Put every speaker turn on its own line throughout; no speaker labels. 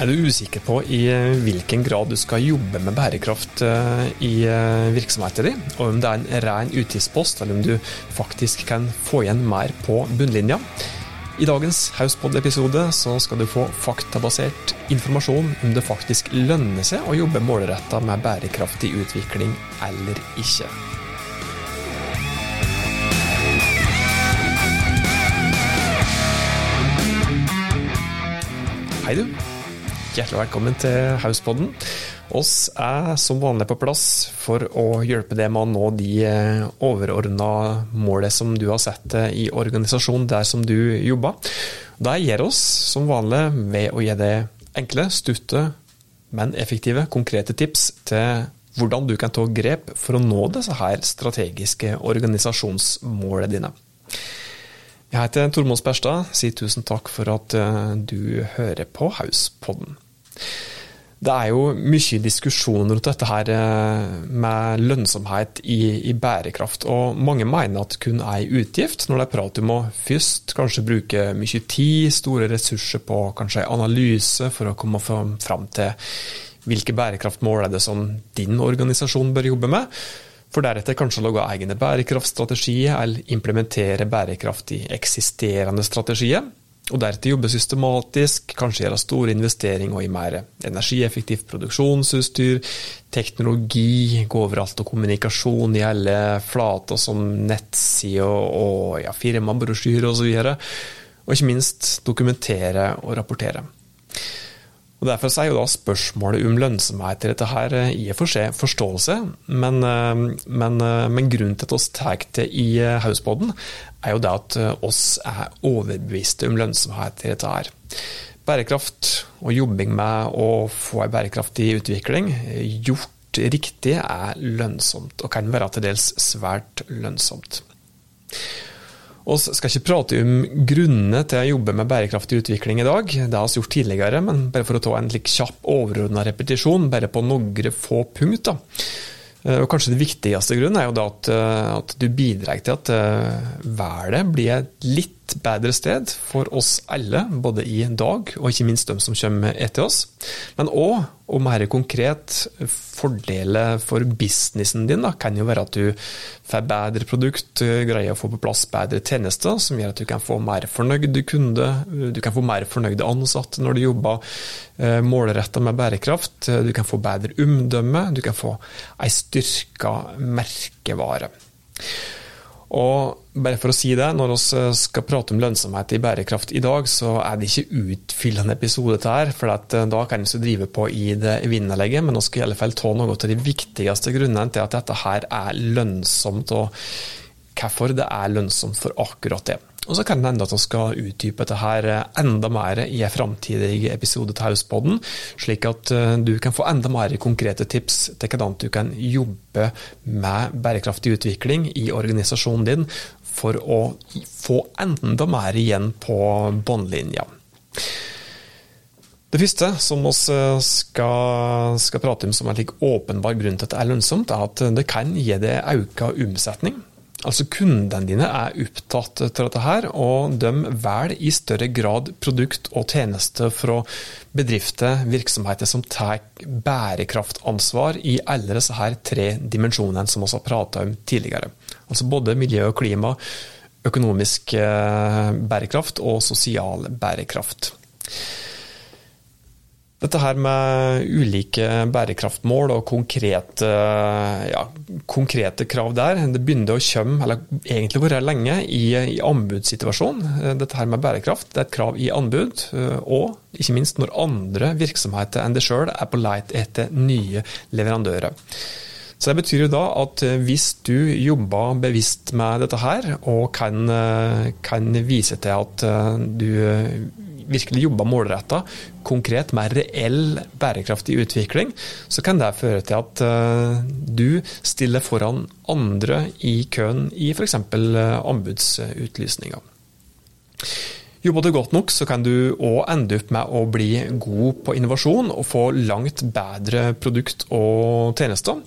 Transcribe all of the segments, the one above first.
Er du usikker på i hvilken grad du skal jobbe med bærekraft eh, i eh, virksomheten din, og om det er en ren utgiftspost, eller om du faktisk kan få igjen mer på bunnlinja? I dagens Hauspod-episode så skal du få faktabasert informasjon om det faktisk lønner seg å jobbe målretta med bærekraftig utvikling eller ikke. Hei, du. Hjertelig velkommen til Hauspodden. Oss er som vanlig på plass for å hjelpe deg med å nå de eh, overordna målene som du har sett eh, i organisasjonen der som du jobber. Det gjør oss som vanlig ved å gi deg enkle, stutte, men effektive, konkrete tips til hvordan du kan ta grep for å nå disse her strategiske organisasjonsmålene dine. Jeg heter Tormod Sperstad. Si tusen takk for at eh, du hører på Hauspodden. Det er jo mye diskusjon rundt dette her eh, med lønnsomhet i, i, bærekraft, og mange mener at kun en utgift, når det er prat om å først kanskje bruke mye tid, store ressurser på kanskje analyse for å komme fram til hvilke bærekraftmål er det som din organisasjon bør jobbe med for deretter kanskje å lage egne bærekraftstrategier eller implementere bærekraft i eksisterende strategier. Og deretter jobbe systematisk, kanskje gjøre store investeringer i mer energieffektivt produksjonsutstyr, teknologi, gå overalt og kommunikasjon i alle flater som nettsider og ja, firmabrosjyrer osv. Og, og ikke minst dokumentere og rapportere. Og Derfor er jo da spørsmålet om lønnsomhet i dette her eh, i og for seg forståelse, men, eh, men, eh, men grunnen til at vi tar det i Hausboden, er jo det at oss er overbeviste om lønnsomhet i dette her. Bærekraft og jobbing med å få en bærekraftig utvikling gjort riktig er lønnsomt, og kan være til dels svært lønnsomt. Vi skal ikke prate om grunnene til å jobbe med bærekraftig utvikling i dag, det har vi gjort tidligere, men bare for å ta en kjapp overordna repetisjon, bare på noen få punkt. Og kanskje det viktigste grunnen er jo at, at, du bidrar til at eh, verden blir litt bedre sted for oss alle, både i dag og ikke minst dem som kommer etter oss. Men òg og mer konkret, fordeler for businessen din da, kan jo være at du får bedre produkt, greier å få på plass bedre tjenester, som gjør at du kan få mer fornøyde kunder, du kan få mer fornøyde ansatte når du jobber eh, målretta med bærekraft, du kan få bedre omdømme, du kan få ei styrka merkevare. Og bare for å si det, når vi eh, skal prate om lønnsomhet i bærekraft i dag, så er det ikke utfyllende episode dette her, for eh, da kan vi drive på i det vinnerlegget, men vi skal i alle fall ta noe av de viktigste grunnene til at dette her er lønnsomt, og hvorfor det er lønnsomt for akkurat det. Og så kan det hende at vi skal utdype dette her enda mer i en framtidig episode til Hauspodden, slik at eh, du kan få enda mer konkrete tips til hvordan du kan jobbe med bærekraftig utvikling i organisasjonen din for å få enda mer igjen på båndlinja. Det første som vi eh, skal, skal, prate om som en åpenbar grunn til at det er lønnsomt, er at det kan gi deg økt omsetning. Altså Kundene dine er opptatt av dette, her, og de velger i større grad produkt og tjenester fra bedrifter, virksomheter som tar bærekraftansvar i alle disse her tre dimensjonene som vi har pratet om tidligere. Altså både miljø og klima, økonomisk eh, bærekraft og sosial bærekraft. Dette her med ulike bærekraftmål og konkrete, ja, konkrete krav der, det begynner å komme, eller egentlig vært lenge, i, i anbudssituasjonen. Dette her med bærekraft det er et krav i anbud, og ikke minst når andre virksomheter enn det sjøl er på leit etter nye leverandører. Så Det betyr jo da at hvis du jobber bevisst med dette her, og kan, kan vise til at du virkelig jobber målretta, konkret med reell bærekraftig utvikling, så kan det føre til at uh, du stiller foran andre i køen i f.eks. Uh, anbudsutlysninger. Jobber du godt nok, så kan du òg ende opp med å bli god på innovasjon og få langt bedre produkt og tjenester.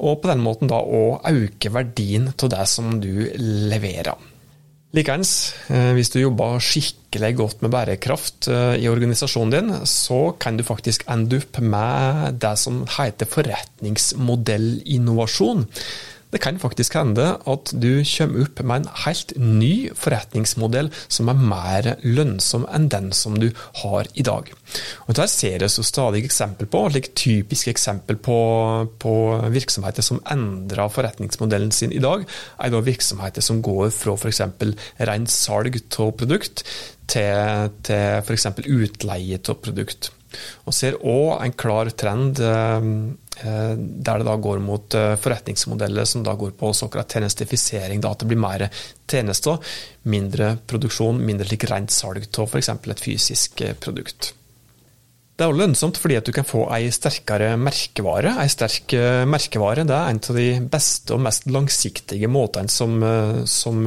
Og på den måten da òg øke verdien av det som du leverer. Likeens, eh, hvis du jobber skikkelig godt med bærekraft eh, i organisasjonen din, så kan du faktisk ende opp med det som heter forretningsmodellinnovasjon. Det kan faktisk hende at du kommer opp med en helt ny forretningsmodell som er mer lønnsom enn den som du har i dag. Og Dette ser vi stadig eksempel på, like typiske eksempel på, på, virksomheter som endrer forretningsmodellen sin i dag, er da virksomheter som går fra f.eks. rent salg av produkt til, til f.eks. utleie av produkt. Og ser òg en klar trend Eh, der det da går mot eh, forretningsmodeller som da går på såkalt tjenestifisering. Da, at det blir mer tjenester, mindre produksjon, mindre like rent salg av f.eks. et fysisk eh, produkt. Det er også lønnsomt fordi at du kan få ei sterkere merkevare. Ei sterk merkevare det er en av de beste og mest langsiktige måtene som, som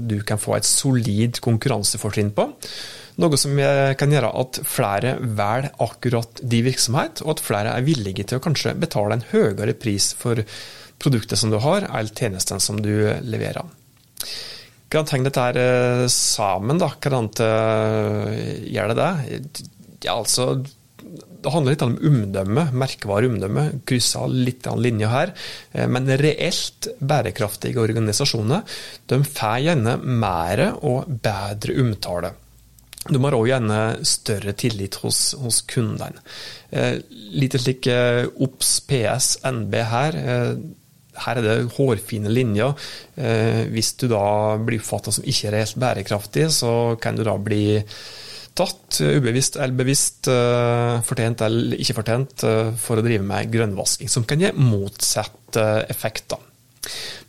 du kan få et solid konkurransefortrinn på. Noe som kan gjøre at flere velger akkurat de virksomhet, og at flere er villige til å kanskje betale en høyere pris for produktet som du har, eller tjenesten som du leverer. Hvordan henger dette eh, sammen, da. Hvordan eh, gjør det det? Ja, altså det handler litt om omdømme, merkevare omdømme. Kryssa litt av linja her. Eh, men reelt bærekraftige organisasjoner de får gjerne mer og bedre omtale. Du har òg gjerne større tillit hos, hos kundene. Eh, litt slik eh, OBS, PS, NB her. Eh, her er det hårfine linjer. Eh, hvis du da blir oppfatta som ikke reelt bærekraftig, så kan du da bli tatt, ubevisst eller bevisst, eh, fortjent eller ikke fortjent, eh, for å drive med grønnvasking, som kan gi motsatt effekt. da.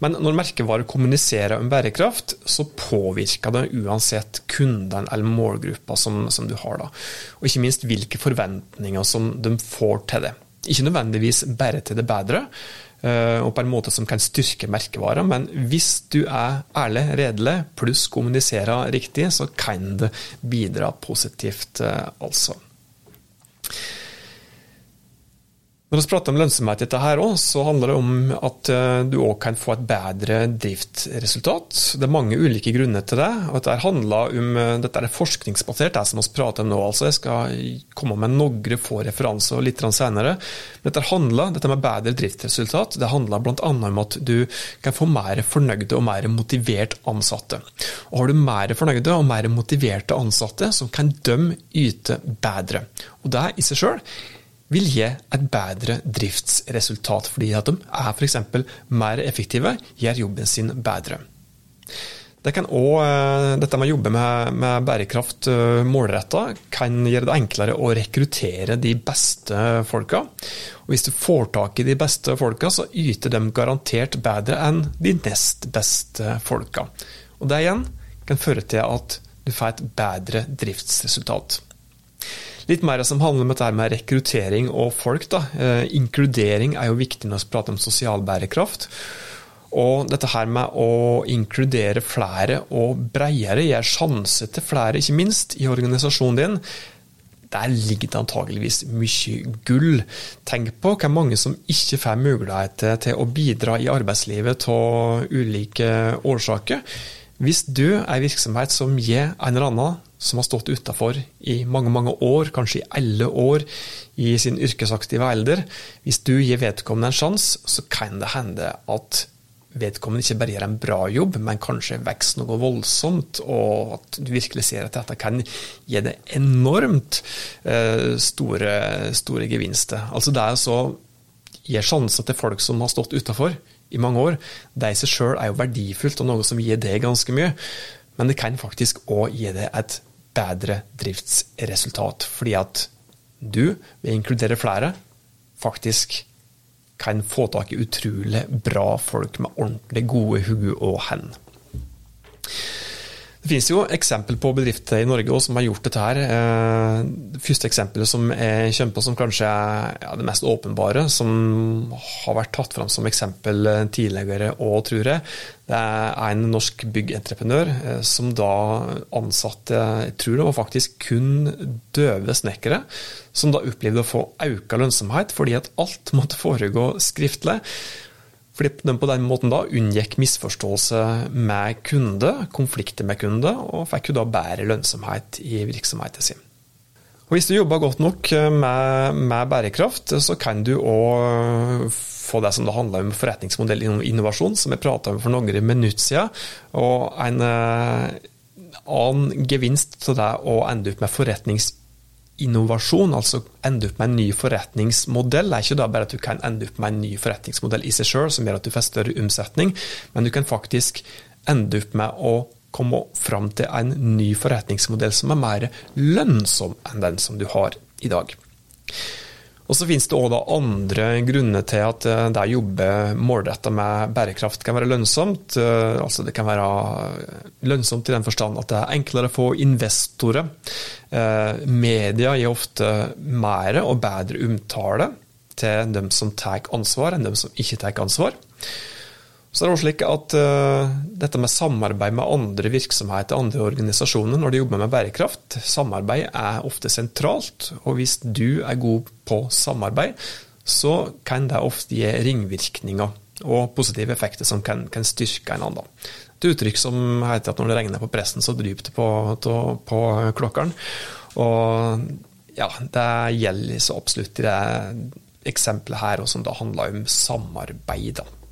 Men når merkevarer kommuniserer om bærekraft, så påvirker det uansett kundene eller målgruppa som, som, du har. da. Og ikke minst hvilke forventninger som de får til det. Ikke nødvendigvis bare til det bedre, eh, og på en måte som kan styrke merkevarer, men hvis du er ærlig, redelig, pluss kommuniserer riktig, så kan det bidra positivt, eh, altså. Når vi prater om lønnsomhet i dette her også, så handler det om at eh, du òg kan få et bedre driftsresultat. Det er mange ulike grunner til det. og Dette handler om, eh, dette er forskningsbasert, det som vi prater om nå. altså Jeg skal komme med noen få referanser litt senere. Dette handler, dette med bedre driftsresultat det handler bl.a. om at du kan få mer fornøyde og mer motivert ansatte. Og Har du mer fornøyde og mer motiverte ansatte, så kan de yte bedre. Og Det i seg selv vil gi et bedre driftsresultat, fordi at de er f.eks. mer effektive, gjør jobben sin bedre. Det kan også, eh, dette med å jobbe med, med bærekraft eh, målretta kan gjøre det enklere å rekruttere de beste folka. Og hvis du får tak i de beste folka, så yter de garantert bedre enn de nest beste folka. Og det igjen kan føre til at du får et bedre driftsresultat. Litt mer som handler om dette med rekruttering og folk. Da. Eh, inkludering er jo viktig når vi prater om sosial bærekraft. Og dette her med å inkludere flere og bredere, gjøre sjanse til flere, ikke minst, i organisasjonen din. Der ligger det antageligvis mye gull. Tenk på hvor mange som ikke får mulighet til å bidra i arbeidslivet av ulike årsaker. Hvis du er en virksomhet som gir en eller annen som har stått utafor i mange mange år, kanskje i alle år i sin yrkesaktive alder. Hvis du gir vedkommende en sjanse, så kan det hende at vedkommende ikke bare gjør en bra jobb, men kanskje vokser noe voldsomt, og at du virkelig ser at dette kan gi deg enormt eh, store, store gevinster. Altså det er så gir sjanser til folk som har stått utafor i mange år. Det i seg sjøl er jo verdifullt og noe som gir deg ganske mye. Men det kan faktisk òg gi deg et bedre driftsresultat. Fordi at du, ved å inkludere flere, faktisk kan få tak i utrolig bra folk med ordentlig gode hode og hender. Det finnes jo eksempel på bedrifter i Norge som har gjort dette her. Eh, det første eksempelet som jeg kommer på som kanskje er det mest åpenbare, som har vært tatt fram som eksempel tidligere òg, tror jeg, det er en norsk byggentreprenør eh, som da ansatte, jeg tror det var faktisk kun døve snekkere, som da opplevde å få økt lønnsomhet fordi at alt måtte foregå skriftlig. Fordi den på den måten da unngikk misforståelse med kunde, konflikter med kunde, og fikk jo da bedre lønnsomhet i virksomheten sin. Og Hvis du jobber godt nok med, med bærekraft, så kan du òg få det som det handler om forretningsmodell innovasjon, som jeg prata om for noen minutter siden. Og en annen gevinst til det å ende opp med forretningsinnovasjon, altså ende opp med en ny forretningsmodell, er ikke da bare at du kan ende opp med en ny forretningsmodell i seg sjøl som gjør at du får større omsetning, men du kan faktisk ende opp med å komme fram til en ny forretningsmodell som er mer lønnsom enn den som du har i dag. Og så finnes det òg andre grunner til at eh, det å jobbe målretta med bærekraft kan være lønnsomt. Eh, altså det kan være lønnsomt i den forstand at det er enklere å få investorer. Eh, media gir ofte mer og bedre omtale til dem som tar ansvar, enn dem som ikke tar ansvar. Så det er også slik at uh, dette med samarbeid med andre virksomheter, andre organisasjoner, når de jobber med bærekraft, samarbeid er ofte sentralt. Og hvis du er god på samarbeid, så kan det ofte gi ringvirkninger og positive effekter som kan, kan styrke en annen. Et uttrykk som heter at når det regner på pressen, så dryper det på, på, på klokkeren. Og ja, det gjelder så absolutt i det eksempelet her, og som da handler om samarbeid. da.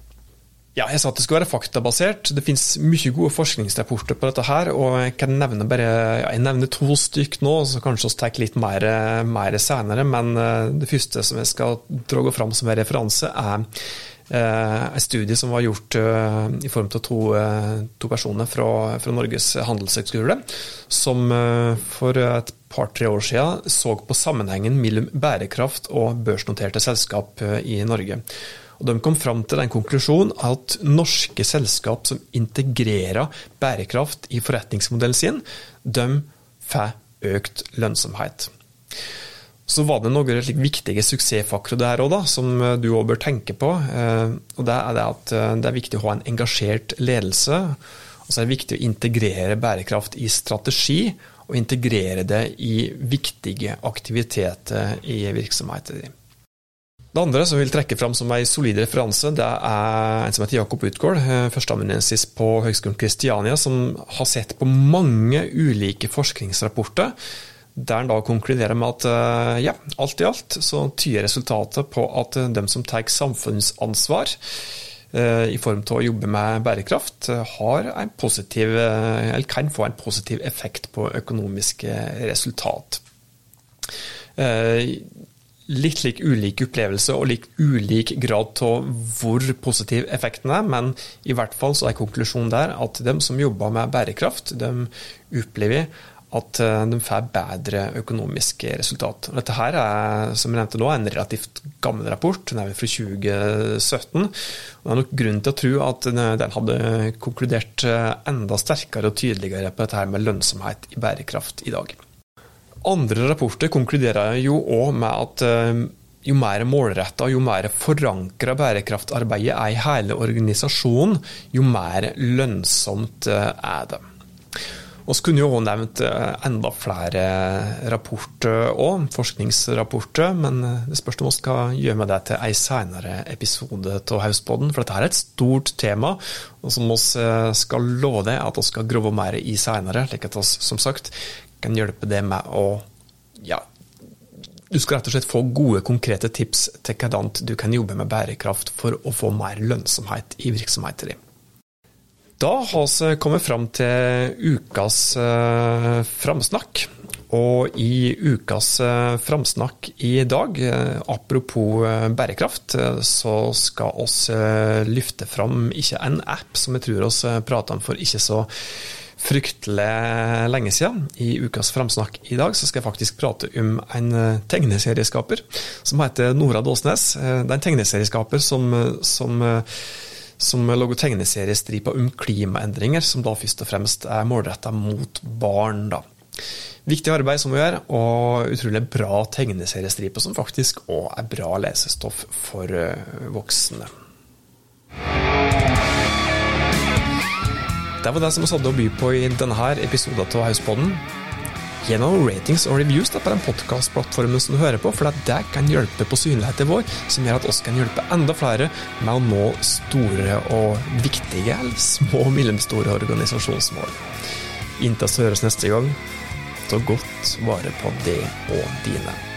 Ja, jeg sa at det skulle være faktabasert. Det finnes mye gode forskningsrapporter på dette her, og jeg kan nevne bare ja, jeg nevner to stykk nå, så kanskje vi tar litt mer, mer senere. Men eh, det første som jeg skal dra fram som en referanse, er eh, en studie som var gjort eh, i form av to, to personer fra, fra Norges handelshøgskole, som for et par-tre år siden så på sammenhengen mellom bærekraft og børsnoterte selskap i Norge. Og De kom fram til den konklusjonen at norske selskap som integrerer bærekraft i forretningsmodellen sin, de får økt lønnsomhet. Så var det noen viktige suksessfaktorer der òg, som du òg bør tenke på. Eh, og Det er det at eh, det er viktig å ha en engasjert ledelse. Og så er det viktig å integrere bærekraft i strategi, og integrere det i viktige aktiviteter i virksomheten din. Det andre som vil trekke fram som en solid referanse, det er en som heter Jakob Utgård, eh, førsteamanuensis på Høgskolen Kristiania, som har sett på mange ulike forskningsrapporter, der han da konkluderer med at eh, ja, alt i alt så tyder resultatet på at dem de som tar samfunnsansvar i form av å jobbe med bærekraft, har en positiv, eller kan få en positiv effekt på økonomiske resultat litt lik ulik opplevelse og litt ulik grad av hvor positiv effekten er, men i hvert fall så er konklusjonen der at de som jobber med bærekraft, de opplever at eh, de får bedre økonomiske resultat. Dette her er som jeg nevnte nå, en relativt gammel rapport, den er fra 2017. og Det er nok grunn til å tro at den hadde konkludert eh, enda sterkere og tydeligere på dette her med lønnsomhet i bærekraft i dag. Andre rapporter konkluderer jo òg med at eh, jo mer målretta og jo mer forankra bærekraftarbeidet er i hele organisasjonen, jo mer lønnsomt eh, er det. Vi kunne jo også nevnt eh, enda flere rapporter òg, forskningsrapporter, men det spørs om vi skal gjøre med det til en senere episode av Hauspodden. For dette er et stort tema, og som vi skal love deg at vi skal grove mer i senere, slik at vi som sagt kan hjelpe deg med å ja, du skal rett og slett få gode, konkrete tips til hvordan du kan jobbe med bærekraft for å få mer lønnsomhet i virksomheten din. Da har vi kommet fram til ukas eh, framsnakk. Og i ukas eh, framsnakk i dag, eh, apropos eh, bærekraft, eh, så skal oss eh, løfte fram ikke en app som jeg tror oss prata om for ikke så fryktelig lenge siden. I ukas framsnakk i dag så skal jeg faktisk prate om en eh, tegneserieskaper som heter Nora Dåsnes. Eh, det er en tegneserieskaper som, som, eh, som lager tegneseriestriper om klimaendringer, som da først og fremst er målretta mot barn. da. Viktig arbeid som vi gjør, og utrolig bra tegneseriestriper som faktisk òg er bra lesestoff for voksne. Det var det som vi hadde å by på i denne episoden av Hauspodden. Gi noen ratings og reviews da, på den podkastplattformen som du hører på, for det kan hjelpe på synligheten vår, som gjør at oss kan hjelpe enda flere med å nå store og viktige, eller små og mellomstore organisasjonsmål. Inntil vi høres neste gang, ta godt vare på det og dine.